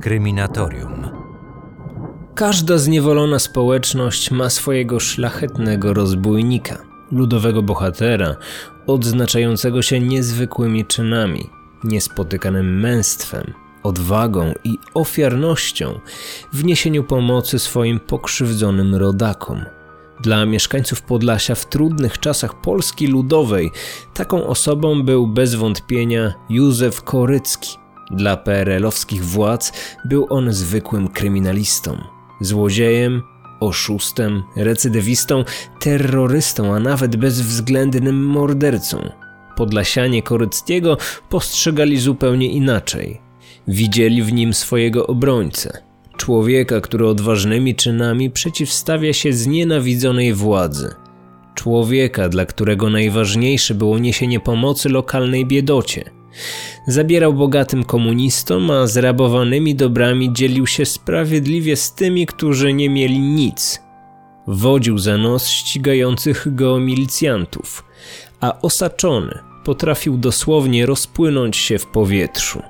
Kryminatorium. Każda zniewolona społeczność ma swojego szlachetnego rozbójnika, ludowego bohatera, odznaczającego się niezwykłymi czynami, niespotykanym męstwem, odwagą i ofiarnością w niesieniu pomocy swoim pokrzywdzonym rodakom. Dla mieszkańców Podlasia w trudnych czasach Polski Ludowej taką osobą był bez wątpienia Józef Korycki. Dla PRL-owskich władz był on zwykłym kryminalistą, złodziejem, oszustem, recydywistą, terrorystą, a nawet bezwzględnym mordercą. Podlasianie Koryckiego postrzegali zupełnie inaczej. Widzieli w nim swojego obrońcę, człowieka, który odważnymi czynami przeciwstawia się znienawidzonej władzy. Człowieka, dla którego najważniejsze było niesienie pomocy lokalnej biedocie. Zabierał bogatym komunistom, a zrabowanymi dobrami dzielił się sprawiedliwie z tymi, którzy nie mieli nic. Wodził za nos ścigających go milicjantów, a osaczony potrafił dosłownie rozpłynąć się w powietrzu.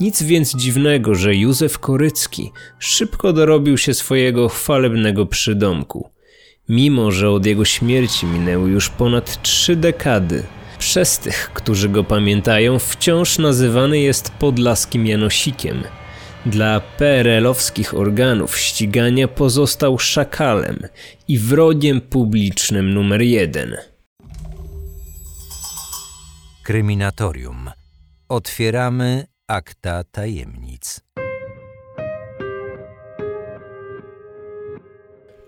Nic więc dziwnego, że Józef Korycki szybko dorobił się swojego chwalebnego przydomku. Mimo, że od jego śmierci minęły już ponad trzy dekady, przez tych, którzy go pamiętają, wciąż nazywany jest podlaskim Janosikiem. Dla PRL-owskich organów ścigania pozostał szakalem i wrogiem publicznym numer jeden. Kryminatorium. Otwieramy akta tajemnic.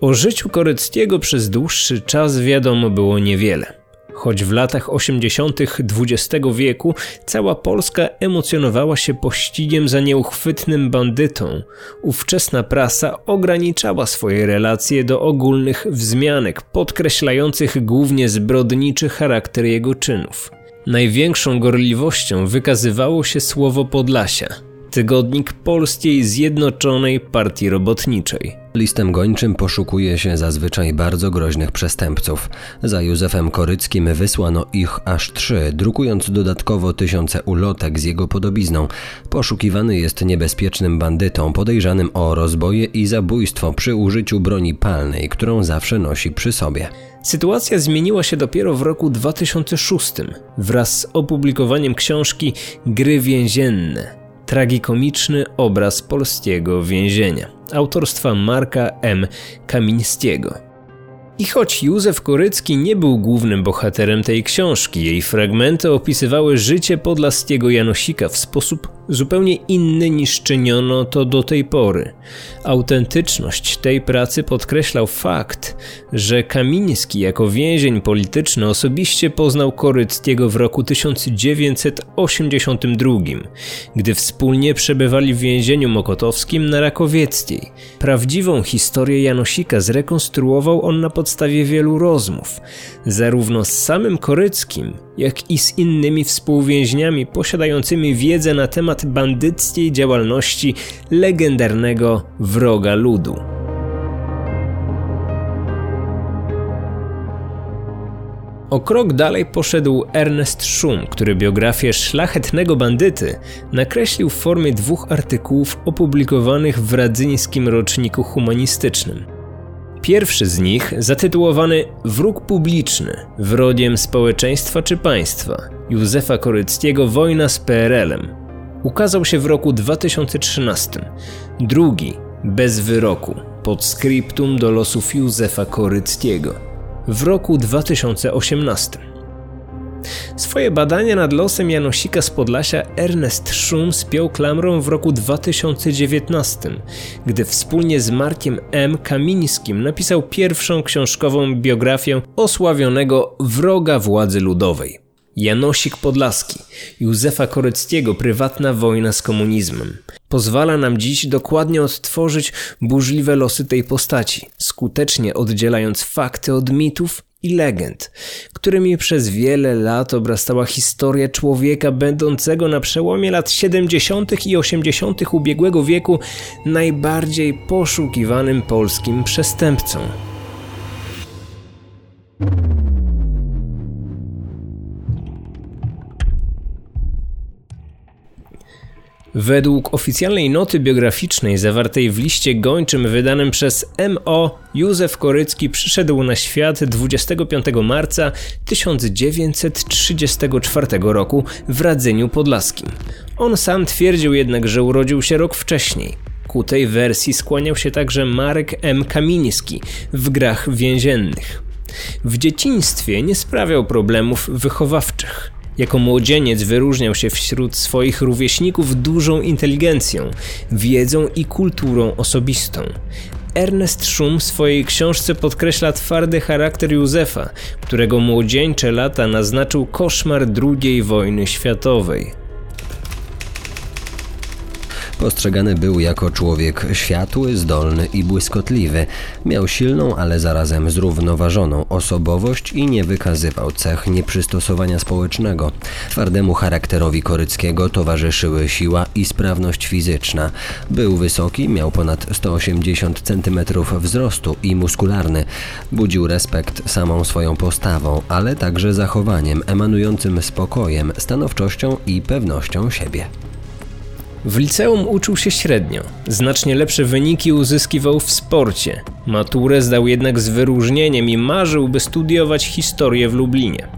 O życiu Koryckiego przez dłuższy czas wiadomo było niewiele. Choć w latach 80. XX wieku cała Polska emocjonowała się pościgiem za nieuchwytnym bandytą, ówczesna prasa ograniczała swoje relacje do ogólnych wzmianek podkreślających głównie zbrodniczy charakter jego czynów. Największą gorliwością wykazywało się słowo Podlasia, tygodnik Polskiej Zjednoczonej Partii Robotniczej. Listem gończym poszukuje się zazwyczaj bardzo groźnych przestępców. Za Józefem Koryckim wysłano ich aż trzy, drukując dodatkowo tysiące ulotek z jego podobizną. Poszukiwany jest niebezpiecznym bandytą podejrzanym o rozboje i zabójstwo przy użyciu broni palnej, którą zawsze nosi przy sobie. Sytuacja zmieniła się dopiero w roku 2006 wraz z opublikowaniem książki Gry więzienne tragikomiczny obraz polskiego więzienia autorstwa Marka M. Kamińskiego. I choć Józef Korycki nie był głównym bohaterem tej książki, jej fragmenty opisywały życie podlaskiego Janosika w sposób zupełnie inny niż czyniono to do tej pory. Autentyczność tej pracy podkreślał fakt, że Kamiński jako więzień polityczny osobiście poznał Koryckiego w roku 1982, gdy wspólnie przebywali w więzieniu mokotowskim na Rakowieckiej. Prawdziwą historię Janosika zrekonstruował on na podstawie wielu rozmów, zarówno z samym Koryckim, jak i z innymi współwięźniami posiadającymi wiedzę na temat bandyckiej działalności legendarnego wroga ludu. O krok dalej poszedł Ernest Schum, który biografię szlachetnego bandyty nakreślił w formie dwóch artykułów opublikowanych w radzyńskim roczniku humanistycznym. Pierwszy z nich, zatytułowany Wróg publiczny, wrogiem społeczeństwa czy państwa, Józefa Koryckiego Wojna z PRL-em, ukazał się w roku 2013. Drugi, bez wyroku, pod skryptum do losów Józefa Koryckiego, w roku 2018. Swoje badania nad losem Janosika z Podlasia Ernest Schum spiął klamrą w roku 2019, gdy wspólnie z Markiem M. Kamińskim napisał pierwszą książkową biografię osławionego wroga władzy ludowej. Janosik Podlaski, Józefa Koreckiego Prywatna wojna z komunizmem. Pozwala nam dziś dokładnie odtworzyć burzliwe losy tej postaci, skutecznie oddzielając fakty od mitów i legend, którymi przez wiele lat obrastała historia człowieka będącego na przełomie lat 70. i 80. ubiegłego wieku najbardziej poszukiwanym polskim przestępcą. Według oficjalnej noty biograficznej zawartej w liście gończym wydanym przez MO, Józef Korycki przyszedł na świat 25 marca 1934 roku w Radzeniu Podlaskim. On sam twierdził jednak, że urodził się rok wcześniej. Ku tej wersji skłaniał się także Marek M. Kamiński w grach więziennych. W dzieciństwie nie sprawiał problemów wychowawczych. Jako młodzieniec wyróżniał się wśród swoich rówieśników dużą inteligencją, wiedzą i kulturą osobistą. Ernest Schum w swojej książce podkreśla twardy charakter Józefa, którego młodzieńcze lata naznaczył koszmar II wojny światowej. Postrzegany był jako człowiek światły, zdolny i błyskotliwy. Miał silną, ale zarazem zrównoważoną osobowość i nie wykazywał cech nieprzystosowania społecznego. Twardemu charakterowi Koryckiego towarzyszyły siła i sprawność fizyczna. Był wysoki, miał ponad 180 cm wzrostu i muskularny. Budził respekt samą swoją postawą, ale także zachowaniem emanującym spokojem, stanowczością i pewnością siebie. W liceum uczył się średnio. Znacznie lepsze wyniki uzyskiwał w sporcie. Maturę zdał jednak z wyróżnieniem i marzył, by studiować historię w Lublinie.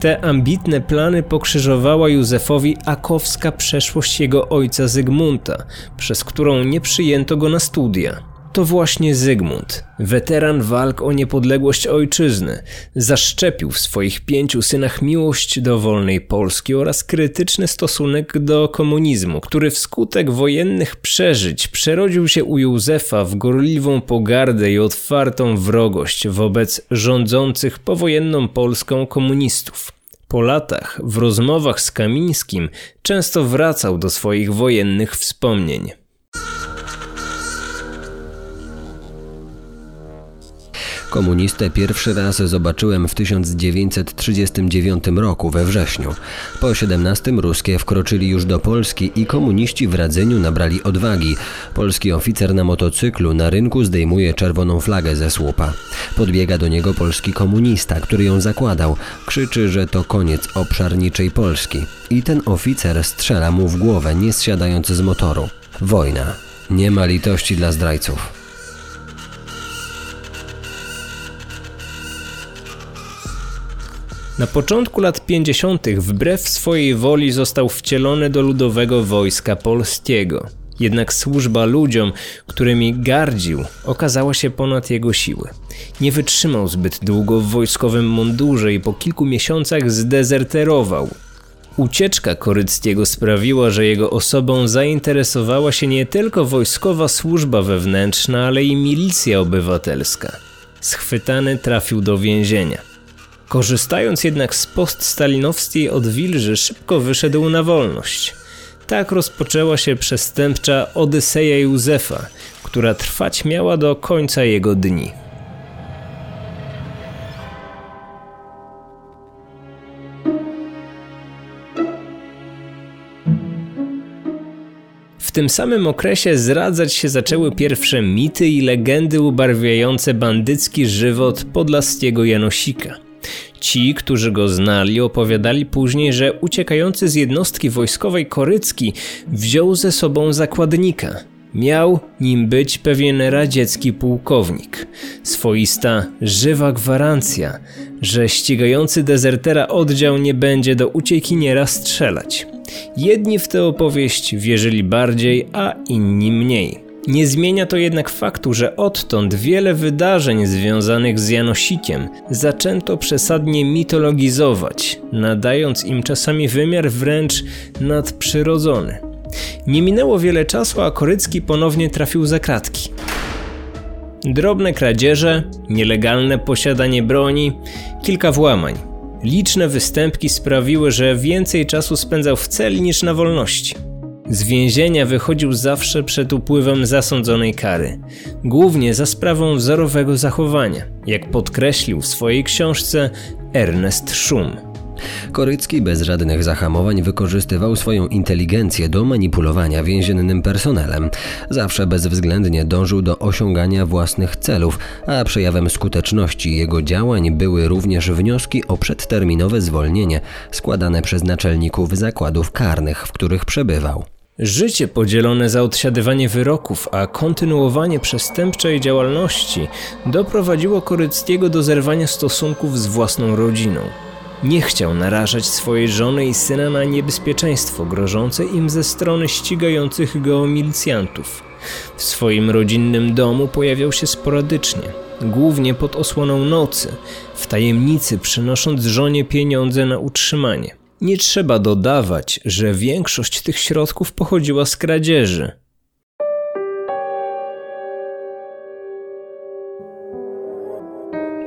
Te ambitne plany pokrzyżowała Józefowi akowska przeszłość jego ojca Zygmunta, przez którą nie przyjęto go na studia to właśnie Zygmunt, weteran walk o niepodległość ojczyzny, zaszczepił w swoich pięciu synach miłość do wolnej Polski oraz krytyczny stosunek do komunizmu, który wskutek wojennych przeżyć przerodził się u Józefa w gorliwą pogardę i otwartą wrogość wobec rządzących powojenną Polską komunistów. Po latach, w rozmowach z Kamińskim, często wracał do swoich wojennych wspomnień. Komunistę pierwszy raz zobaczyłem w 1939 roku we wrześniu. Po 17 ruskie wkroczyli już do Polski i komuniści w Radzeniu nabrali odwagi. Polski oficer na motocyklu na rynku zdejmuje czerwoną flagę ze słupa. Podbiega do niego polski komunista, który ją zakładał. Krzyczy, że to koniec obszarniczej Polski. I ten oficer strzela mu w głowę, nie zsiadając z motoru. Wojna. Nie ma litości dla zdrajców. Na początku lat 50. wbrew swojej woli został wcielony do ludowego wojska polskiego. Jednak służba ludziom, którymi gardził, okazała się ponad jego siły. Nie wytrzymał zbyt długo w wojskowym mundurze i po kilku miesiącach zdezerterował. Ucieczka Koryckiego sprawiła, że jego osobą zainteresowała się nie tylko wojskowa służba wewnętrzna, ale i milicja obywatelska. Schwytany trafił do więzienia. Korzystając jednak z poststalinowskiej odwilży, szybko wyszedł na wolność. Tak rozpoczęła się przestępcza Odyseja Józefa, która trwać miała do końca jego dni. W tym samym okresie zradzać się zaczęły pierwsze mity i legendy ubarwiające bandycki żywot podlaskiego Janosika. Ci, którzy go znali, opowiadali później, że uciekający z jednostki wojskowej Korycki wziął ze sobą zakładnika. Miał nim być pewien radziecki pułkownik. Swoista żywa gwarancja, że ścigający dezertera oddział nie będzie do uciekiniera strzelać. Jedni w tę opowieść wierzyli bardziej, a inni mniej. Nie zmienia to jednak faktu, że odtąd wiele wydarzeń związanych z Janosikiem zaczęto przesadnie mitologizować, nadając im czasami wymiar wręcz nadprzyrodzony. Nie minęło wiele czasu, a Korycki ponownie trafił za kratki. Drobne kradzieże, nielegalne posiadanie broni, kilka włamań. Liczne występki sprawiły, że więcej czasu spędzał w celi niż na wolności. Z więzienia wychodził zawsze przed upływem zasądzonej kary, głównie za sprawą wzorowego zachowania, jak podkreślił w swojej książce Ernest Schum. Korycki bez żadnych zahamowań wykorzystywał swoją inteligencję do manipulowania więziennym personelem. Zawsze bezwzględnie dążył do osiągania własnych celów, a przejawem skuteczności jego działań były również wnioski o przedterminowe zwolnienie składane przez naczelników zakładów karnych, w których przebywał. Życie podzielone za odsiadywanie wyroków, a kontynuowanie przestępczej działalności doprowadziło Koryckiego do zerwania stosunków z własną rodziną. Nie chciał narażać swojej żony i syna na niebezpieczeństwo grożące im ze strony ścigających go milicjantów. W swoim rodzinnym domu pojawiał się sporadycznie, głównie pod osłoną nocy, w tajemnicy przynosząc żonie pieniądze na utrzymanie. Nie trzeba dodawać, że większość tych środków pochodziła z kradzieży.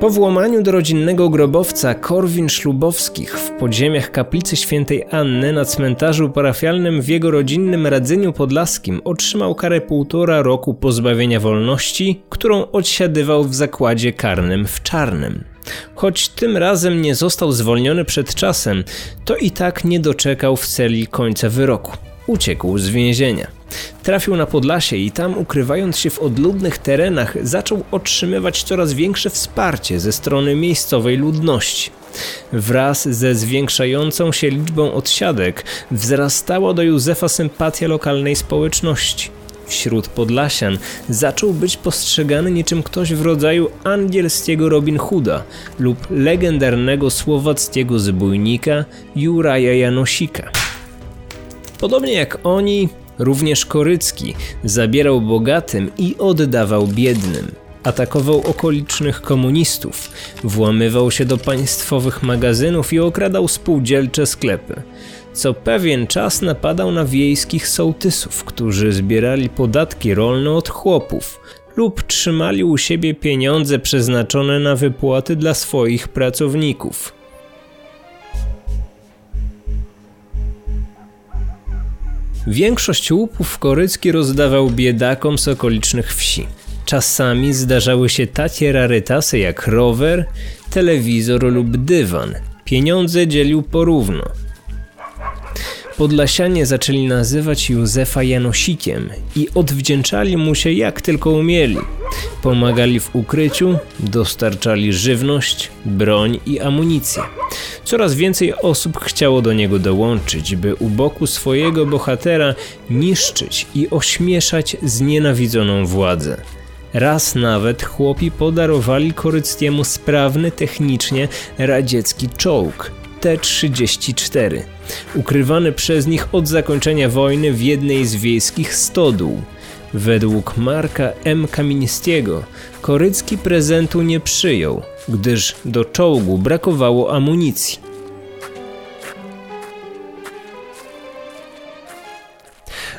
Po włamaniu do rodzinnego grobowca Korwin Szlubowskich w podziemiach kaplicy świętej Anny na cmentarzu parafialnym w jego rodzinnym Radzeniu Podlaskim otrzymał karę półtora roku pozbawienia wolności, którą odsiadywał w zakładzie karnym w Czarnym. Choć tym razem nie został zwolniony przed czasem, to i tak nie doczekał w celi końca wyroku. Uciekł z więzienia. Trafił na Podlasie i tam, ukrywając się w odludnych terenach, zaczął otrzymywać coraz większe wsparcie ze strony miejscowej ludności. Wraz ze zwiększającą się liczbą odsiadek wzrastała do Józefa sympatia lokalnej społeczności. Wśród Podlasian zaczął być postrzegany niczym ktoś w rodzaju angielskiego Robin Hooda lub legendarnego słowackiego zbójnika Juraja Janosika. Podobnie jak oni, również Korycki zabierał bogatym i oddawał biednym. Atakował okolicznych komunistów, włamywał się do państwowych magazynów i okradał spółdzielcze sklepy. Co pewien czas napadał na wiejskich sołtysów, którzy zbierali podatki rolne od chłopów lub trzymali u siebie pieniądze przeznaczone na wypłaty dla swoich pracowników. Większość łupów korycki rozdawał biedakom z okolicznych wsi. Czasami zdarzały się takie rarytasy jak rower, telewizor lub dywan. Pieniądze dzielił porówno. Podlasianie zaczęli nazywać Józefa Janosikiem i odwdzięczali mu się jak tylko umieli. Pomagali w ukryciu, dostarczali żywność, broń i amunicję. Coraz więcej osób chciało do niego dołączyć, by u boku swojego bohatera niszczyć i ośmieszać znienawidzoną władzę. Raz nawet chłopi podarowali Koryckiemu sprawny technicznie radziecki czołg T-34, ukrywany przez nich od zakończenia wojny w jednej z wiejskich stodół. Według Marka M. Kamińskiego Korycki prezentu nie przyjął, gdyż do czołgu brakowało amunicji.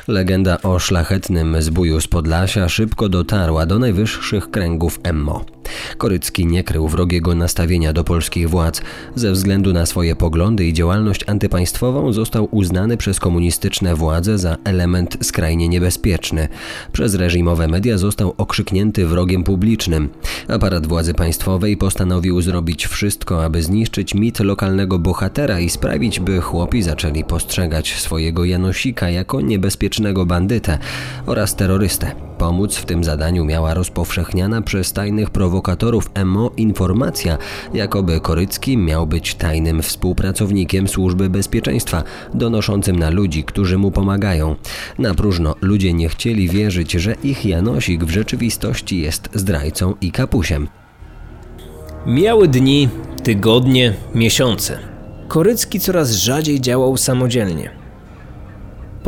Legenda o szlachetnym zbóju z Podlasia szybko dotarła do najwyższych kręgów MMO. Korycki nie krył wrogiego nastawienia do polskich władz. Ze względu na swoje poglądy i działalność antypaństwową został uznany przez komunistyczne władze za element skrajnie niebezpieczny. Przez reżimowe media został okrzyknięty wrogiem publicznym. Aparat władzy państwowej postanowił zrobić wszystko, aby zniszczyć mit lokalnego bohatera i sprawić, by chłopi zaczęli postrzegać swojego Janosika jako niebezpiecznego bandytę oraz terrorystę. Pomóc w tym zadaniu miała rozpowszechniana przez tajnych prowokatorów MO informacja, jakoby Korycki miał być tajnym współpracownikiem służby bezpieczeństwa, donoszącym na ludzi, którzy mu pomagają. Na próżno ludzie nie chcieli wierzyć, że ich Janosik w rzeczywistości jest zdrajcą i kapusiem. Miały dni, tygodnie, miesiące. Korycki coraz rzadziej działał samodzielnie.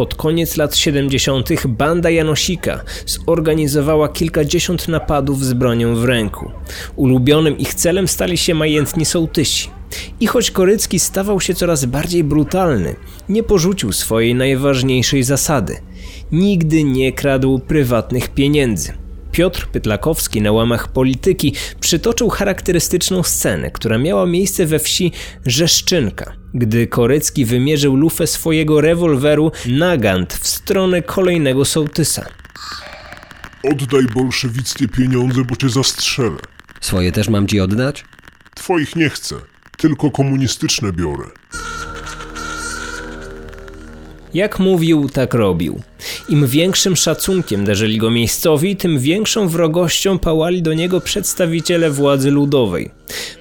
Pod koniec lat 70. banda Janosika zorganizowała kilkadziesiąt napadów z bronią w ręku. Ulubionym ich celem stali się majętni sołtysi. I choć Korycki stawał się coraz bardziej brutalny, nie porzucił swojej najważniejszej zasady. Nigdy nie kradł prywatnych pieniędzy. Piotr Pytlakowski na łamach polityki przytoczył charakterystyczną scenę, która miała miejsce we wsi Rzeszczynka, gdy Korecki wymierzył lufę swojego rewolweru nagant w stronę kolejnego sołtysa. Oddaj bolszewickie pieniądze, bo cię zastrzelę. Swoje też mam ci oddać? Twoich nie chcę, tylko komunistyczne biorę. Jak mówił, tak robił. Im większym szacunkiem darzyli go miejscowi, tym większą wrogością pałali do niego przedstawiciele władzy ludowej.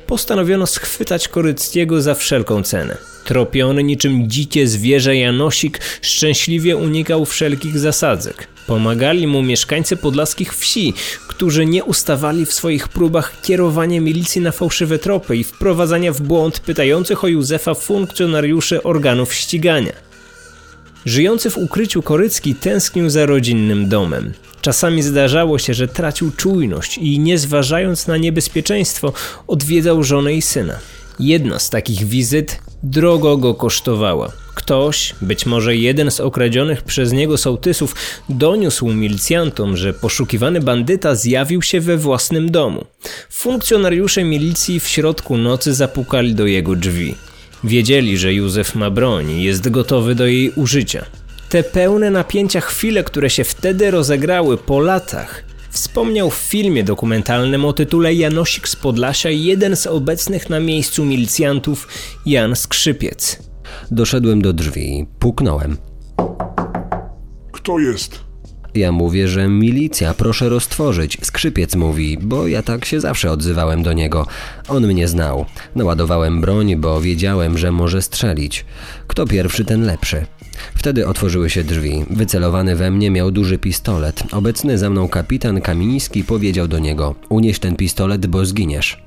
Postanowiono schwytać Koryckiego za wszelką cenę. Tropiony niczym dzikie zwierzę Janosik szczęśliwie unikał wszelkich zasadzek. Pomagali mu mieszkańcy podlaskich wsi, którzy nie ustawali w swoich próbach kierowania milicji na fałszywe tropy i wprowadzania w błąd pytających o Józefa funkcjonariuszy organów ścigania. Żyjący w ukryciu Korycki tęsknił za rodzinnym domem. Czasami zdarzało się, że tracił czujność i nie zważając na niebezpieczeństwo, odwiedzał żonę i syna. Jedna z takich wizyt drogo go kosztowała. Ktoś, być może jeden z okradzionych przez niego sołtysów, doniósł milicjantom, że poszukiwany bandyta zjawił się we własnym domu. Funkcjonariusze milicji w środku nocy zapukali do jego drzwi. Wiedzieli, że Józef ma broń i jest gotowy do jej użycia. Te pełne napięcia chwile, które się wtedy rozegrały po latach, wspomniał w filmie dokumentalnym o tytule Janosik z Podlasia jeden z obecnych na miejscu milicjantów, Jan Skrzypiec. Doszedłem do drzwi, puknąłem. Kto jest? Ja mówię, że milicja, proszę roztworzyć. Skrzypiec mówi, bo ja tak się zawsze odzywałem do niego. On mnie znał. Naładowałem broń, bo wiedziałem, że może strzelić. Kto pierwszy, ten lepszy. Wtedy otworzyły się drzwi. Wycelowany we mnie miał duży pistolet. Obecny za mną kapitan Kamiński powiedział do niego: Unieś ten pistolet, bo zginiesz.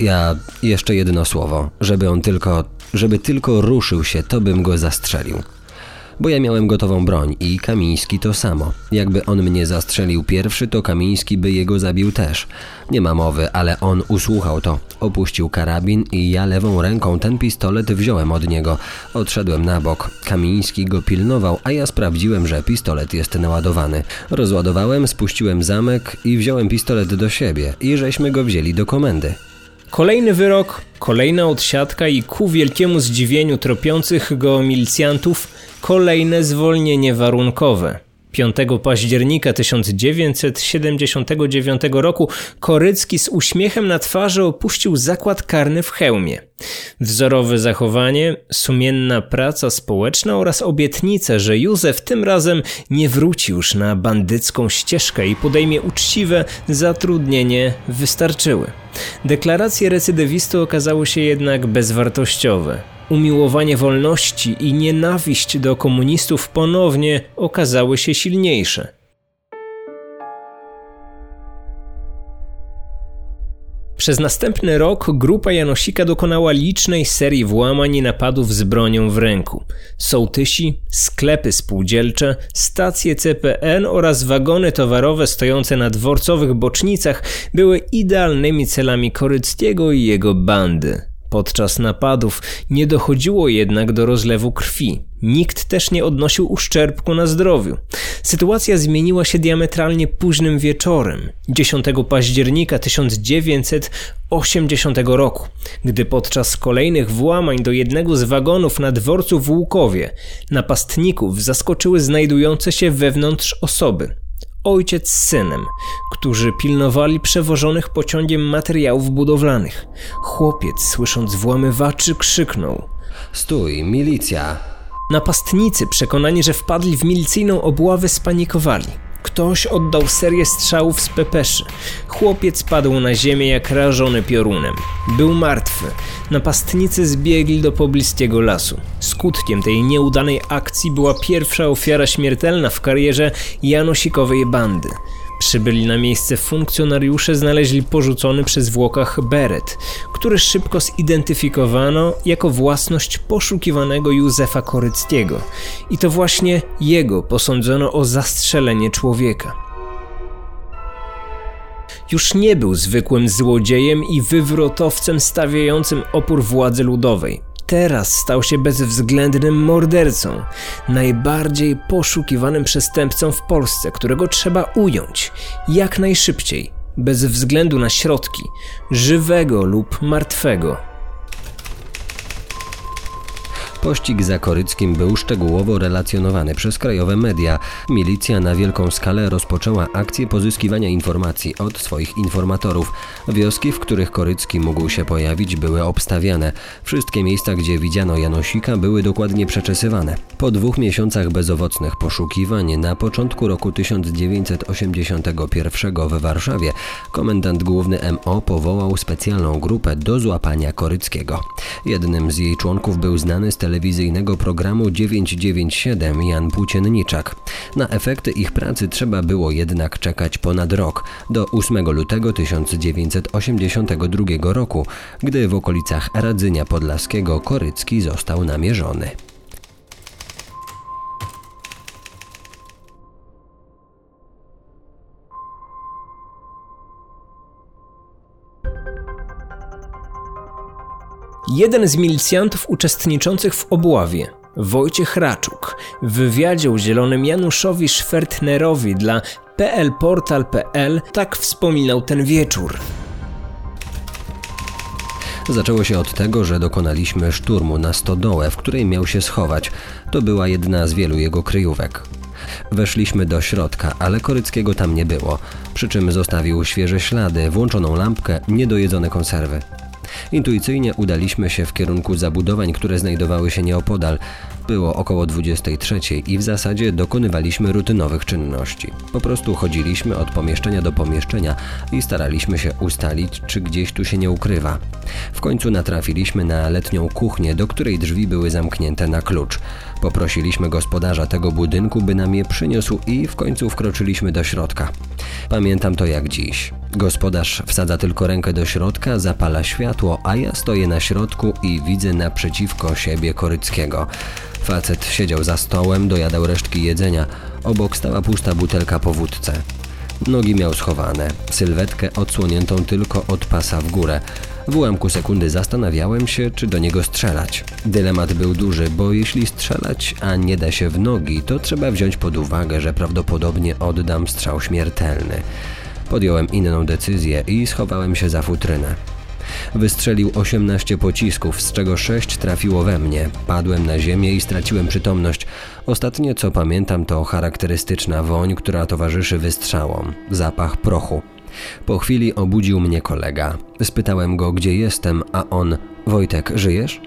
Ja jeszcze jedno słowo, żeby on tylko, żeby tylko ruszył się, to bym go zastrzelił bo ja miałem gotową broń i Kamiński to samo. Jakby on mnie zastrzelił pierwszy, to Kamiński by jego zabił też. Nie ma mowy, ale on usłuchał to. Opuścił karabin i ja lewą ręką ten pistolet wziąłem od niego. Odszedłem na bok. Kamiński go pilnował, a ja sprawdziłem, że pistolet jest naładowany. Rozładowałem, spuściłem zamek i wziąłem pistolet do siebie i żeśmy go wzięli do komendy. Kolejny wyrok, kolejna odsiadka i ku wielkiemu zdziwieniu tropiących go milicjantów kolejne zwolnienie warunkowe. 5 października 1979 roku Korycki z uśmiechem na twarzy opuścił zakład karny w hełmie. Wzorowe zachowanie, sumienna praca społeczna oraz obietnica, że Józef tym razem nie wróci już na bandycką ścieżkę i podejmie uczciwe zatrudnienie wystarczyły. Deklaracje recydywisty okazały się jednak bezwartościowe umiłowanie wolności i nienawiść do komunistów ponownie okazały się silniejsze. Przez następny rok grupa Janosika dokonała licznej serii włamań i napadów z bronią w ręku. Sołtysi, sklepy spółdzielcze, stacje CPN oraz wagony towarowe stojące na dworcowych bocznicach były idealnymi celami Koryckiego i jego bandy. Podczas napadów nie dochodziło jednak do rozlewu krwi. Nikt też nie odnosił uszczerbku na zdrowiu. Sytuacja zmieniła się diametralnie późnym wieczorem, 10 października 1980 roku, gdy podczas kolejnych włamań do jednego z wagonów na dworcu w Łukowie napastników zaskoczyły znajdujące się wewnątrz osoby ojciec z synem, którzy pilnowali przewożonych pociągiem materiałów budowlanych. Chłopiec, słysząc włamywaczy, krzyknął: Stój, milicja! Napastnicy, przekonani, że wpadli w milicyjną obławę, spanikowali. Ktoś oddał serię strzałów z pepeszy. Chłopiec padł na ziemię jak rażony piorunem. Był martwy. Napastnicy zbiegli do pobliskiego lasu. Skutkiem tej nieudanej akcji była pierwsza ofiara śmiertelna w karierze Janosikowej bandy. Przybyli na miejsce funkcjonariusze znaleźli porzucony przy zwłokach beret, który szybko zidentyfikowano jako własność poszukiwanego Józefa Koryckiego. I to właśnie jego posądzono o zastrzelenie człowieka. Już nie był zwykłym złodziejem i wywrotowcem stawiającym opór władzy ludowej teraz stał się bezwzględnym mordercą, najbardziej poszukiwanym przestępcą w Polsce, którego trzeba ująć jak najszybciej, bez względu na środki, żywego lub martwego. Pościg za Koryckim był szczegółowo relacjonowany przez krajowe media. Milicja na wielką skalę rozpoczęła akcję pozyskiwania informacji od swoich informatorów. Wioski, w których Korycki mógł się pojawić, były obstawiane. Wszystkie miejsca, gdzie widziano Janosika, były dokładnie przeczesywane. Po dwóch miesiącach bezowocnych poszukiwań na początku roku 1981 w Warszawie komendant główny MO powołał specjalną grupę do złapania Koryckiego. Jednym z jej członków był znany z telewizyjnego programu 997 Jan Płócienniczak. Na efekty ich pracy trzeba było jednak czekać ponad rok, do 8 lutego 1982 roku, gdy w okolicach Radzynia Podlaskiego Korycki został namierzony. Jeden z milicjantów uczestniczących w obławie, Wojciech Raczuk, w wywiadzie udzielonym Januszowi Szwertnerowi dla plportal.pl tak wspominał ten wieczór. Zaczęło się od tego, że dokonaliśmy szturmu na stodołę, w której miał się schować. To była jedna z wielu jego kryjówek. Weszliśmy do środka, ale Koryckiego tam nie było, przy czym zostawił świeże ślady, włączoną lampkę, niedojedzone konserwy. Intuicyjnie udaliśmy się w kierunku zabudowań, które znajdowały się nieopodal. Było około 23 i w zasadzie dokonywaliśmy rutynowych czynności. Po prostu chodziliśmy od pomieszczenia do pomieszczenia i staraliśmy się ustalić, czy gdzieś tu się nie ukrywa. W końcu natrafiliśmy na letnią kuchnię, do której drzwi były zamknięte na klucz. Poprosiliśmy gospodarza tego budynku, by nam je przyniósł i w końcu wkroczyliśmy do środka. Pamiętam to jak dziś. Gospodarz wsadza tylko rękę do środka, zapala światło, a ja stoję na środku i widzę naprzeciwko siebie Koryckiego. Facet siedział za stołem, dojadał resztki jedzenia. Obok stała pusta butelka po wódce. Nogi miał schowane, sylwetkę odsłoniętą tylko od pasa w górę. W ułamku sekundy zastanawiałem się, czy do niego strzelać. Dylemat był duży, bo jeśli strzelać, a nie da się w nogi, to trzeba wziąć pod uwagę, że prawdopodobnie oddam strzał śmiertelny. Podjąłem inną decyzję i schowałem się za futrynę. Wystrzelił 18 pocisków, z czego 6 trafiło we mnie. Padłem na ziemię i straciłem przytomność. Ostatnie co pamiętam to charakterystyczna woń, która towarzyszy wystrzałom zapach prochu. Po chwili obudził mnie kolega. Spytałem go, gdzie jestem, a on: Wojtek, żyjesz?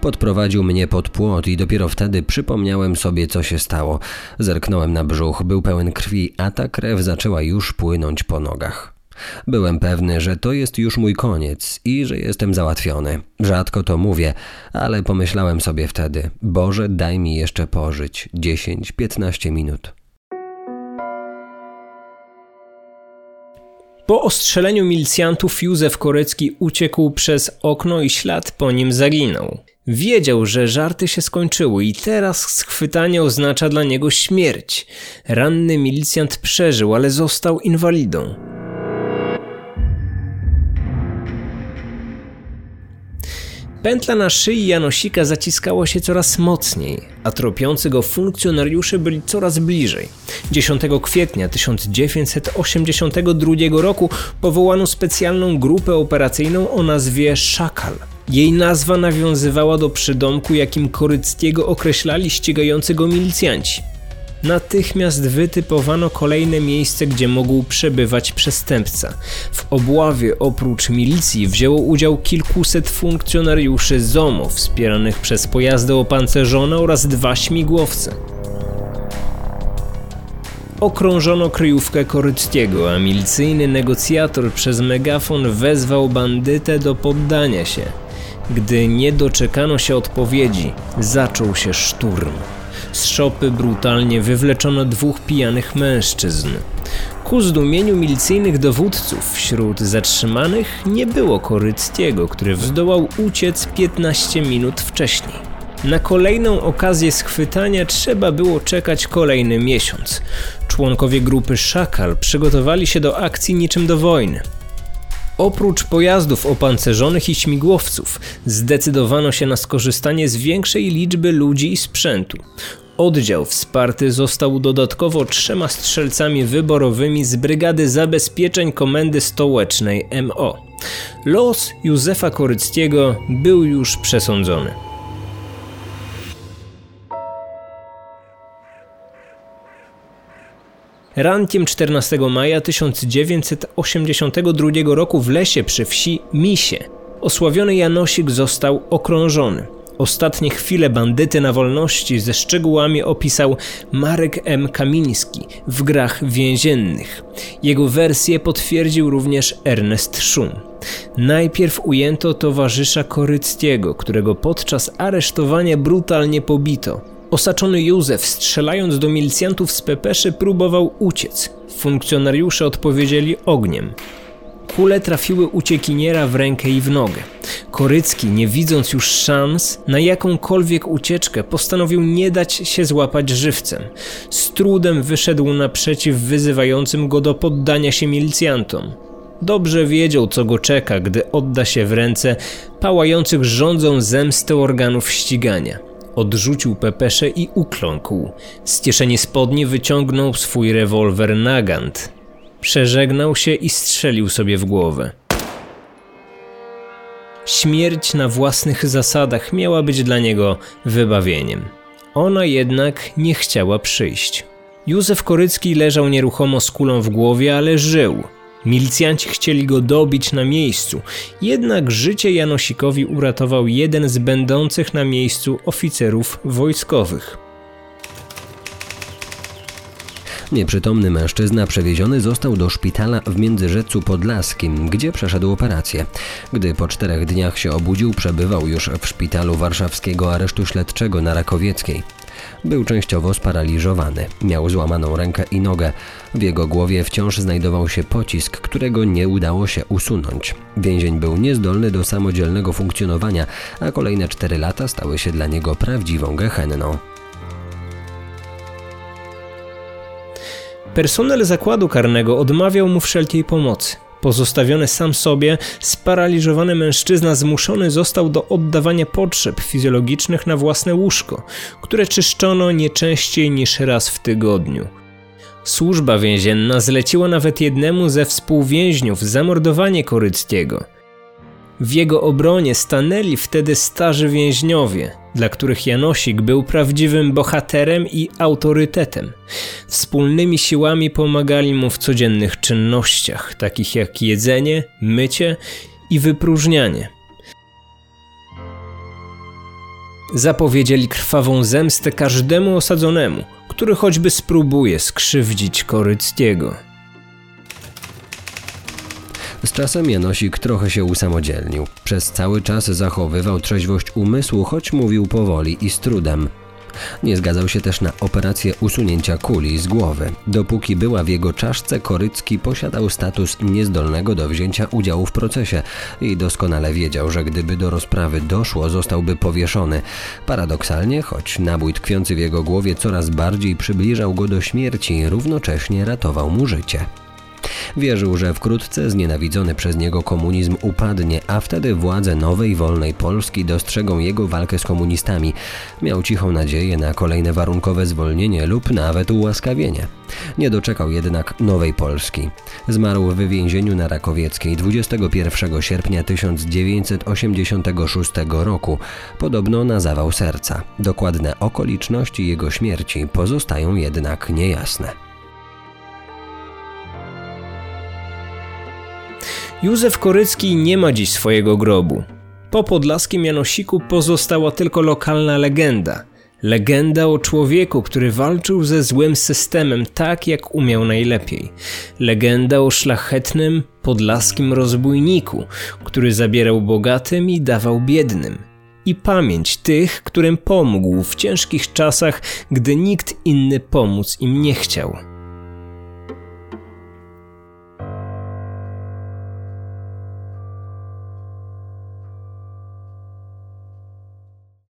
Podprowadził mnie pod płot i dopiero wtedy przypomniałem sobie, co się stało. Zerknąłem na brzuch, był pełen krwi, a ta krew zaczęła już płynąć po nogach. Byłem pewny, że to jest już mój koniec i że jestem załatwiony. Rzadko to mówię, ale pomyślałem sobie wtedy: Boże, daj mi jeszcze pożyć 10-15 minut. Po ostrzeleniu milicjantów Józef Korecki uciekł przez okno i ślad po nim zaginął. Wiedział, że żarty się skończyły i teraz schwytanie oznacza dla niego śmierć. Ranny milicjant przeżył, ale został inwalidą. Pętla na szyi Janosika zaciskała się coraz mocniej, a tropiący go funkcjonariusze byli coraz bliżej. 10 kwietnia 1982 roku powołano specjalną grupę operacyjną o nazwie Szakal. Jej nazwa nawiązywała do przydomku, jakim Koryckiego określali ścigający go milicjanci. Natychmiast wytypowano kolejne miejsce, gdzie mógł przebywać przestępca. W obławie oprócz milicji wzięło udział kilkuset funkcjonariuszy ZOMO wspieranych przez pojazdy opancerzone oraz dwa śmigłowce. Okrążono kryjówkę Koryckiego, a milicyjny negocjator przez megafon wezwał bandytę do poddania się. Gdy nie doczekano się odpowiedzi, zaczął się szturm. Z szopy brutalnie wywleczono dwóch pijanych mężczyzn. Ku zdumieniu milicyjnych dowódców wśród zatrzymanych nie było Koryckiego, który zdołał uciec 15 minut wcześniej. Na kolejną okazję schwytania trzeba było czekać kolejny miesiąc. Członkowie grupy Szakal przygotowali się do akcji niczym do wojny. Oprócz pojazdów opancerzonych i śmigłowców, zdecydowano się na skorzystanie z większej liczby ludzi i sprzętu. Oddział wsparty został dodatkowo trzema strzelcami wyborowymi z Brygady Zabezpieczeń Komendy Stołecznej MO. Los Józefa Koryckiego był już przesądzony. Rankiem 14 maja 1982 roku w lesie przy wsi Misie osławiony Janosik został okrążony. Ostatnie chwile bandyty na wolności ze szczegółami opisał Marek M. Kamiński w grach więziennych. Jego wersję potwierdził również Ernest Szum. Najpierw ujęto towarzysza Koryckiego, którego podczas aresztowania brutalnie pobito. Osaczony Józef, strzelając do milicjantów z pepeszy, próbował uciec. Funkcjonariusze odpowiedzieli ogniem. Kule trafiły uciekiniera w rękę i w nogę. Korycki, nie widząc już szans na jakąkolwiek ucieczkę, postanowił nie dać się złapać żywcem. Z trudem wyszedł naprzeciw wyzywającym go do poddania się milicjantom. Dobrze wiedział, co go czeka, gdy odda się w ręce pałających rządzą zemsty organów ścigania. Odrzucił pepesze i ukląkł. Z kieszeni spodni wyciągnął swój rewolwer Nagant. Przeżegnał się i strzelił sobie w głowę. Śmierć na własnych zasadach miała być dla niego wybawieniem. Ona jednak nie chciała przyjść. Józef Korycki leżał nieruchomo z kulą w głowie, ale żył. Milicjanci chcieli go dobić na miejscu, jednak życie Janosikowi uratował jeden z będących na miejscu oficerów wojskowych. Nieprzytomny mężczyzna przewieziony został do szpitala w Międzyrzecu Podlaskim, gdzie przeszedł operację. Gdy po czterech dniach się obudził, przebywał już w szpitalu warszawskiego aresztu śledczego na Rakowieckiej. Był częściowo sparaliżowany, miał złamaną rękę i nogę. W jego głowie wciąż znajdował się pocisk, którego nie udało się usunąć. Więzień był niezdolny do samodzielnego funkcjonowania, a kolejne cztery lata stały się dla niego prawdziwą gehenną. Personel zakładu karnego odmawiał mu wszelkiej pomocy. Pozostawiony sam sobie, sparaliżowany mężczyzna zmuszony został do oddawania potrzeb fizjologicznych na własne łóżko, które czyszczono nie częściej niż raz w tygodniu. Służba więzienna zleciła nawet jednemu ze współwięźniów zamordowanie Koryckiego – w jego obronie stanęli wtedy starzy więźniowie, dla których Janosik był prawdziwym bohaterem i autorytetem. Wspólnymi siłami pomagali mu w codziennych czynnościach, takich jak jedzenie, mycie i wypróżnianie. Zapowiedzieli krwawą zemstę każdemu osadzonemu, który choćby spróbuje skrzywdzić Koryckiego. Z czasem Janosik trochę się usamodzielnił. Przez cały czas zachowywał trzeźwość umysłu, choć mówił powoli i z trudem. Nie zgadzał się też na operację usunięcia kuli z głowy. Dopóki była w jego czaszce, Korycki posiadał status niezdolnego do wzięcia udziału w procesie i doskonale wiedział, że gdyby do rozprawy doszło, zostałby powieszony. Paradoksalnie, choć nabój tkwiący w jego głowie coraz bardziej przybliżał go do śmierci, równocześnie ratował mu życie. Wierzył, że wkrótce znienawidzony przez niego komunizm upadnie, a wtedy władze nowej, wolnej Polski dostrzegą jego walkę z komunistami. Miał cichą nadzieję na kolejne warunkowe zwolnienie lub nawet ułaskawienie. Nie doczekał jednak nowej Polski. Zmarł w więzieniu na Rakowieckiej 21 sierpnia 1986 roku, podobno na zawał serca. Dokładne okoliczności jego śmierci pozostają jednak niejasne. Józef Korycki nie ma dziś swojego grobu. Po podlaskim Janosiku pozostała tylko lokalna legenda. Legenda o człowieku, który walczył ze złym systemem tak, jak umiał najlepiej. Legenda o szlachetnym, podlaskim rozbójniku, który zabierał bogatym i dawał biednym. I pamięć tych, którym pomógł w ciężkich czasach, gdy nikt inny pomóc im nie chciał.